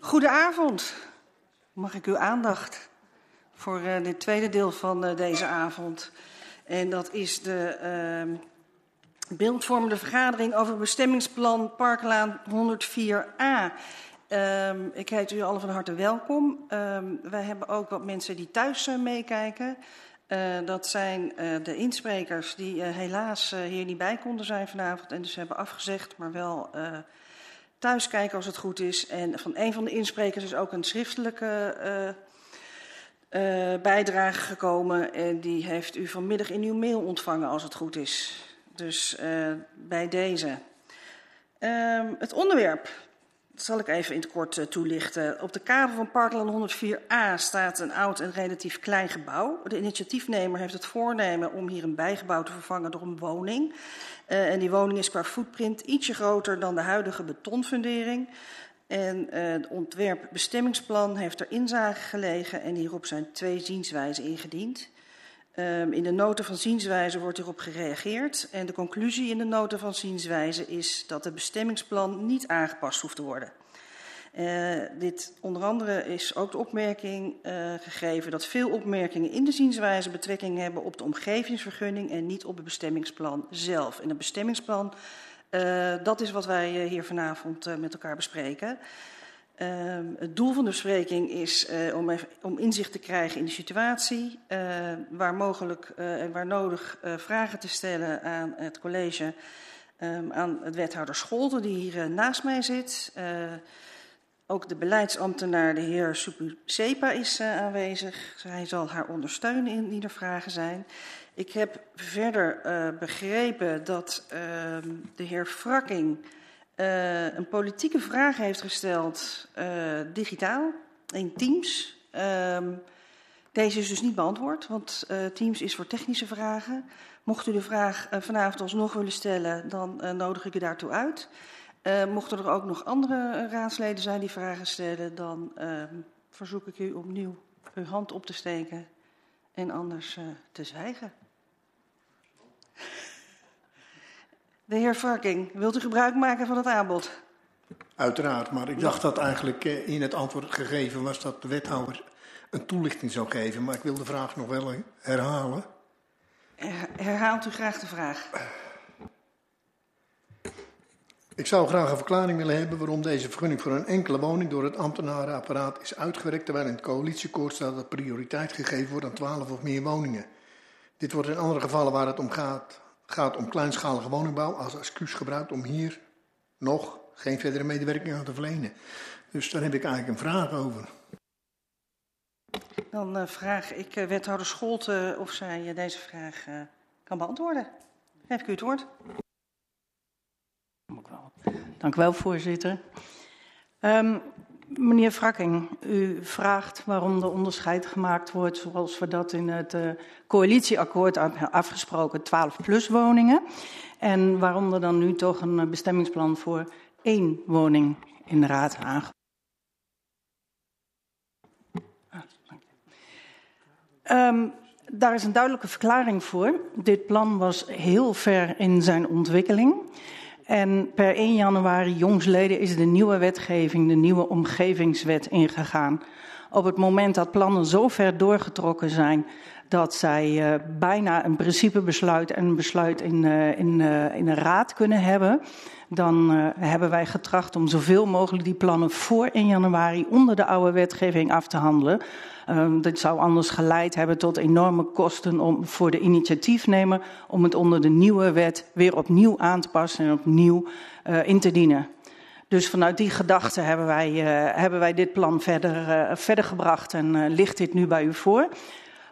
Goedenavond. Mag ik uw aandacht voor uh, dit tweede deel van uh, deze avond. En dat is de uh, beeldvormende vergadering over bestemmingsplan Parklaan 104a. Um, ik heet u allen van harte welkom. Um, wij hebben ook wat mensen die thuis uh, meekijken. Uh, dat zijn uh, de insprekers die helaas hier niet bij konden zijn vanavond en dus hebben afgezegd, maar wel thuis kijken als het goed is. En van een van de insprekers is ook een schriftelijke uh, uh, bijdrage gekomen. En die heeft u vanmiddag in uw mail ontvangen als het goed is. Dus uh, bij deze. Ehm, het onderwerp dat zal ik even in het kort toelichten. Op de kavel van Parkland 104a staat een oud en relatief klein gebouw. De initiatiefnemer heeft het voornemen om hier een bijgebouw te vervangen door een woning. Uh, en die woning is qua footprint ietsje groter dan de huidige betonfundering. En uh, het ontwerpbestemmingsplan heeft er inzage gelegen en hierop zijn twee zienswijzen ingediend. Um, in de noten van zienswijze wordt hierop gereageerd en de conclusie in de noten van zienswijze is dat het bestemmingsplan niet aangepast hoeft te worden. Uh, dit onder andere is ook de opmerking uh, gegeven dat veel opmerkingen in de zienswijze betrekking hebben op de omgevingsvergunning en niet op het bestemmingsplan zelf. En het bestemmingsplan, uh, dat is wat wij hier vanavond met elkaar bespreken. Uh, het doel van de bespreking is uh, om, om, inzicht te krijgen in de situatie, uh, waar mogelijk en waar nodig vragen te stellen aan het college, um, aan het wethouder Scholten die hier naast mij zit. Ook de beleidsambtenaar, de heer Supu Sepa, is uh, aanwezig. Hij zal haar ondersteunen indien er vragen zijn. Ik heb verder uh, begrepen dat uh, de heer Frakking een politieke vraag heeft gesteld, digitaal, in Teams. Ehm, deze is dus niet beantwoord, want Teams is voor technische vragen. Mocht u de vraag vanavond alsnog willen stellen, dan nodig ik u daartoe uit. Mochten er ook nog andere raadsleden zijn die vragen stellen, dan uh, verzoek ik u opnieuw uw hand op te steken en anders te zwijgen. De heer Varking, wilt u gebruik maken van het aanbod? Uiteraard, maar ik dacht dat eigenlijk in het antwoord gegeven was dat de wethouder een toelichting zou geven. Maar ik wil de vraag nog wel herhalen. Herhaalt u graag de vraag? Ik zou graag een verklaring willen hebben waarom deze vergunning voor een enkele woning door het ambtenarenapparaat is uitgewerkt, terwijl in het coalitieakkoord staat dat prioriteit gegeven wordt aan 12 of meer woningen. Dit wordt in andere gevallen waar het om gaat, gaat om kleinschalige woningbouw als excuus gebruikt om hier nog geen verdere medewerking aan te verlenen. Dus daar heb ik eigenlijk een vraag over. Dan uh, vraag ik uh, wethouder Scholte of zij uh, deze vraag kan beantwoorden. Geef ik u het woord. Dank u wel, voorzitter. Um, meneer Frakking, u vraagt waarom er onderscheid gemaakt wordt, zoals we dat in het uh, coalitieakkoord afgesproken, 12 plus woningen. En waarom er dan nu toch een bestemmingsplan voor één woning in de raad aangebracht. Um, daar is een duidelijke verklaring voor. Dit plan was heel ver in zijn ontwikkeling. En per 1 januari jongsleden is de nieuwe wetgeving, de nieuwe omgevingswet, ingegaan. Op het moment dat plannen zo ver doorgetrokken zijn dat zij uh, bijna een principebesluit en een besluit in, uh, in, uh, in een raad kunnen hebben, dan hebben wij getracht om zoveel mogelijk die plannen voor 1 januari onder de oude wetgeving af te handelen. Um, dit zou anders geleid hebben tot enorme kosten om, voor de initiatiefnemer om het onder de nieuwe wet weer opnieuw aan te passen en opnieuw uh, in te dienen. Dus vanuit die gedachte hebben wij, uh, hebben wij dit plan verder, uh, verder gebracht en ligt dit nu bij u voor.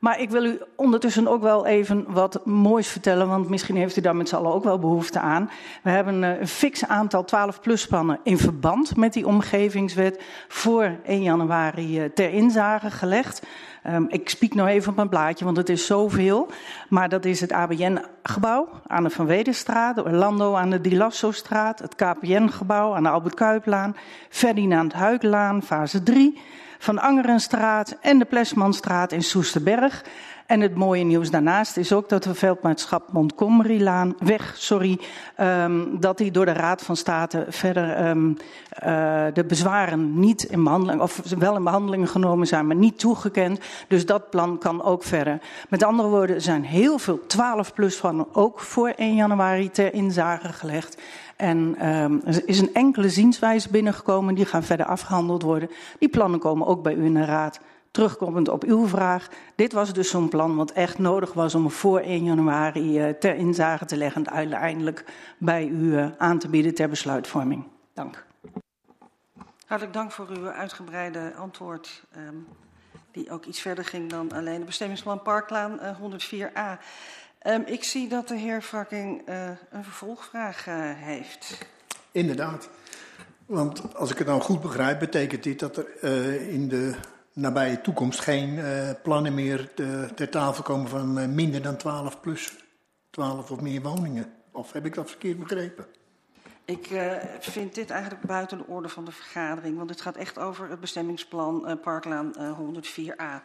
Maar ik wil u ondertussen ook wel even wat moois vertellen, want misschien heeft u daar met z'n allen ook wel behoefte aan. We hebben een fix aantal 12-plus-plannen in verband met die omgevingswet voor 1 januari ter inzage gelegd. Um, ik spiek nog even op mijn blaadje, want het is zoveel. Maar dat is het ABN-gebouw aan de Van Wedenstraat, de Orlando aan de Di Lasso-straat, het KPN-gebouw aan de Albert Kuiplaan, Ferdinand Huiklaan, fase 3 van Angerenstraat en de Plesmanstraat in Soesterberg. En het mooie nieuws daarnaast is ook dat de veldmaatschap Montgomery-laan, weg, sorry, um, dat die door de Raad van State verder um, uh, de bezwaren niet in behandeling, of wel in behandeling genomen zijn, maar niet toegekend. Dus dat plan kan ook verder. Met andere woorden, er zijn heel veel 12 plus van ook voor 1 januari ter inzage gelegd. En um, er is een enkele zienswijze binnengekomen, die gaan verder afgehandeld worden. Die plannen komen ook bij u in de raad. Terugkomend op uw vraag, dit was dus zo'n plan wat echt nodig was om voor 1 januari uh, ter inzage te leggen en uiteindelijk bij u uh, aan te bieden ter besluitvorming. Dank. Hartelijk dank voor uw uitgebreide antwoord, um, die ook iets verder ging dan alleen de bestemmingsplan Parklaan uh, 104a. Um, ik zie dat de heer Frakking uh, een vervolgvraag uh, heeft. Inderdaad. Want als ik het nou goed begrijp, betekent dit dat er uh, in de nabije toekomst geen uh, plannen meer te, ter tafel komen van uh, minder dan 12 plus 12 of meer woningen. Of heb ik dat verkeerd begrepen? Ik uh, vind dit eigenlijk buiten de orde van de vergadering, want het gaat echt over het bestemmingsplan Parklaan 104a.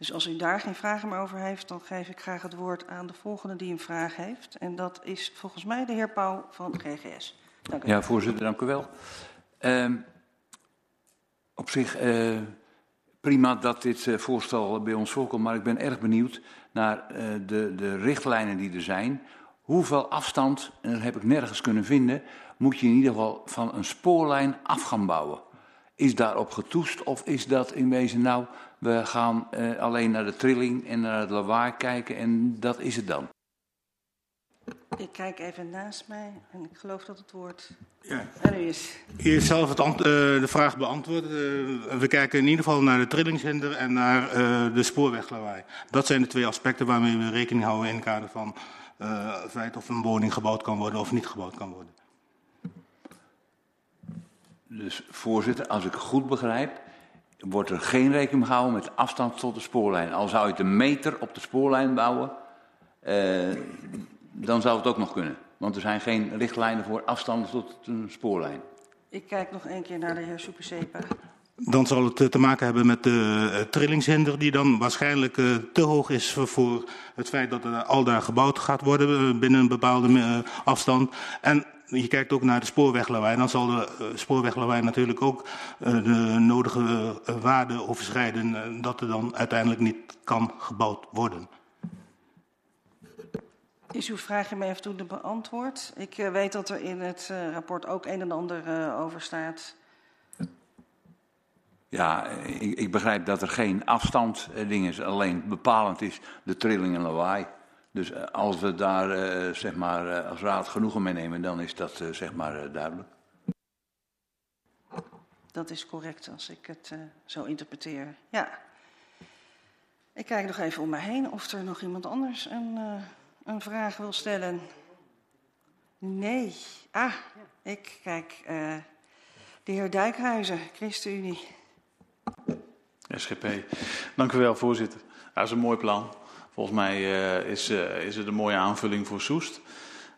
Dus als u daar geen vragen meer over heeft, dan geef ik graag het woord aan de volgende die een vraag heeft. En dat is volgens mij de heer Pauw van GGS. Dank u. Ja, voorzitter, dank u wel. Uh, op zich uh, prima dat dit uh, voorstel bij ons voorkomt, maar ik ben erg benieuwd naar uh, de, de richtlijnen die er zijn. Hoeveel afstand, en dat heb ik nergens kunnen vinden, moet je in ieder geval van een spoorlijn af gaan bouwen? Is daarop getoest of is dat in wezen nou, we gaan uh, alleen naar de trilling en naar het lawaai kijken en dat is het dan? Ik kijk even naast mij en ik geloof dat het woord ja. u is. U heeft zelf het uh, de vraag beantwoord. Uh, we kijken in ieder geval naar de trillingshinder en naar uh, de spoorweglawaai. Dat zijn de twee aspecten waarmee we rekening houden in het kader van het feit of een woning gebouwd kan worden of niet gebouwd kan worden. Dus voorzitter, als ik goed begrijp, wordt er geen rekening gehouden met afstand tot de spoorlijn. Al zou je het een meter op de spoorlijn bouwen, uh, dan zou het ook nog kunnen. Want er zijn geen richtlijnen voor afstanden tot een spoorlijn. Ik kijk nog een keer naar de heer Supersepa. Dan zal het te maken hebben met de uh, trillingshinder die dan waarschijnlijk uh, te hoog is voor, het feit dat er al daar gebouwd gaat worden binnen een bepaalde afstand. En je kijkt ook naar de spoorweglawaai. Dan zal de spoorweglawaai natuurlijk ook de nodige waarde overschrijden dat er dan uiteindelijk niet kan gebouwd worden. Is uw vraag hiermee afdoende beantwoord? Ik uh, weet dat er in het uh, rapport ook een en ander uh, over staat. Ja, ik, ik, begrijp dat er geen afstand ding is. Alleen bepalend is de trilling en lawaai. Dus als we daar zeg maar, als raad genoegen mee nemen, dan is dat zeg maar duidelijk. Dat is correct als ik het zo interpreteer. Ja. Ik kijk nog even om me heen of er nog iemand anders een, een vraag wil stellen. Nee. Ah, ik kijk. de heer Dijkhuizen, ChristenUnie. SGP. Dank u wel, voorzitter. Dat is een mooi plan. Volgens mij uh, is, uh, is het een mooie aanvulling voor Soest.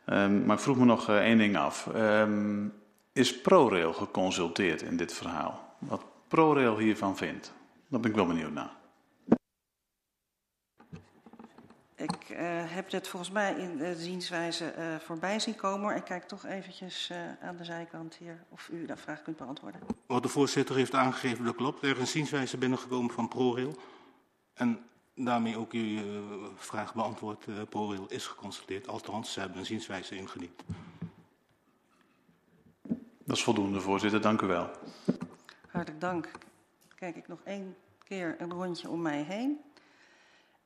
Um, maar ik vroeg me nog één ding af. Um, is ProRail geconsulteerd in dit verhaal? Wat ProRail hiervan vindt? Daar ben ik wel benieuwd naar. Ik heb dit volgens mij in de zienswijze voorbij zien komen. Ik kijk toch eventjes aan de zijkant hier of u dat vraag kunt beantwoorden. Wat de voorzitter heeft aangegeven, dat klopt. Er is een zienswijze binnengekomen van ProRail. En daarmee ook uw uh, vraag beantwoord. Uh, ProRail is geconstateerd, althans, ze hebben een zienswijze ingediend. Dat is voldoende, voorzitter. Dank u wel. Hartelijk dank. Kijk ik nog één keer een rondje om mij heen.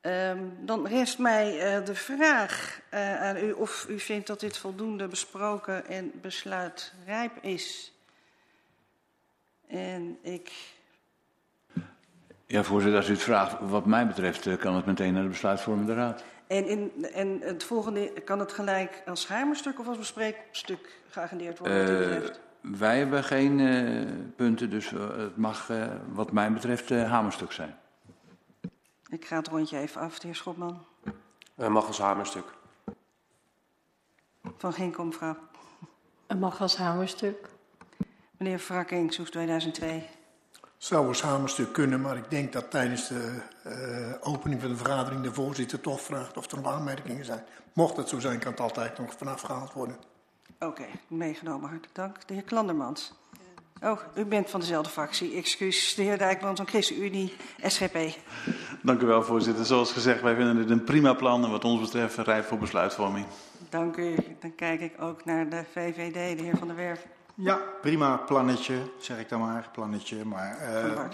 Um, dan rest mij uh, de vraag uh, aan u of u vindt dat dit voldoende besproken en besluitrijp is. En ik ja, voorzitter, als u het vraagt, wat mij betreft, kan het meteen naar de besluitvormende raad. En, in, en het volgende, kan het gelijk als hamerstuk of als bespreekstuk geagendeerd worden? Uh, wij hebben geen punten, dus het mag wat mij betreft hamerstuk zijn. Ik ga het rondje even af, de heer Schopman. Mag als hamerstuk. Van Ginkom, mevrouw. Als hamerstuk. Meneer Frakking, Soes 2002. Zou als hamerstuk kunnen, maar ik denk dat tijdens de uh, opening van de vergadering de voorzitter toch vraagt of er nog aanmerkingen zijn. Mocht het zo zijn, kan het altijd nog vanaf gehaald worden. Oké, okay, meegenomen, hartelijk dank. De heer Klandermans. Oh, u bent van dezelfde fractie. Excuus, de heer Dijkman van ChristenUnie, SGP. Dank u wel, voorzitter. Zoals gezegd, wij vinden dit een prima plan en wat ons betreft rijp voor besluitvorming. Dank u. Dan kijk ik ook naar de VVD, de heer Van der Werf. Ja, prima plannetje, zeg ik dan maar, plannetje. Maar uh,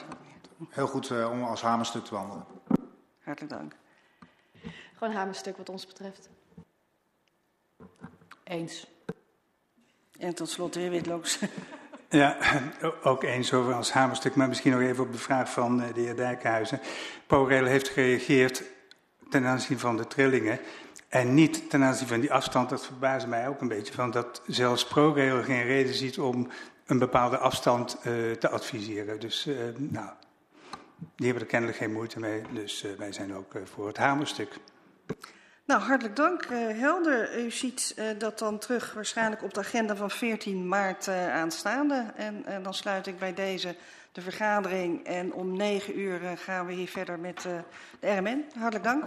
heel goed uh, om als hamerstuk te wandelen. Hartelijk dank. Gewoon hamerstuk wat ons betreft. Eens. En tot slot de heer Witlooks. Ja, ook eens over als hamerstuk, maar misschien nog even op de vraag van de heer Dijkhuizen. ProRail heeft gereageerd ten aanzien van de trillingen en niet ten aanzien van die afstand. Dat verbaast mij ook een beetje, van dat zelfs ProRail geen reden ziet om een bepaalde afstand uh, te adviseren. Dus uh, nou, die hebben er kennelijk geen moeite mee, dus wij zijn ook voor het hamerstuk. Nou, hartelijk dank. Uh, helder. U ziet uh, dat dan terug waarschijnlijk op de agenda van 14 maart uh, aanstaande. En dan sluit ik bij deze de vergadering. En om 9 uur gaan we hier verder met de RMN. Hartelijk dank.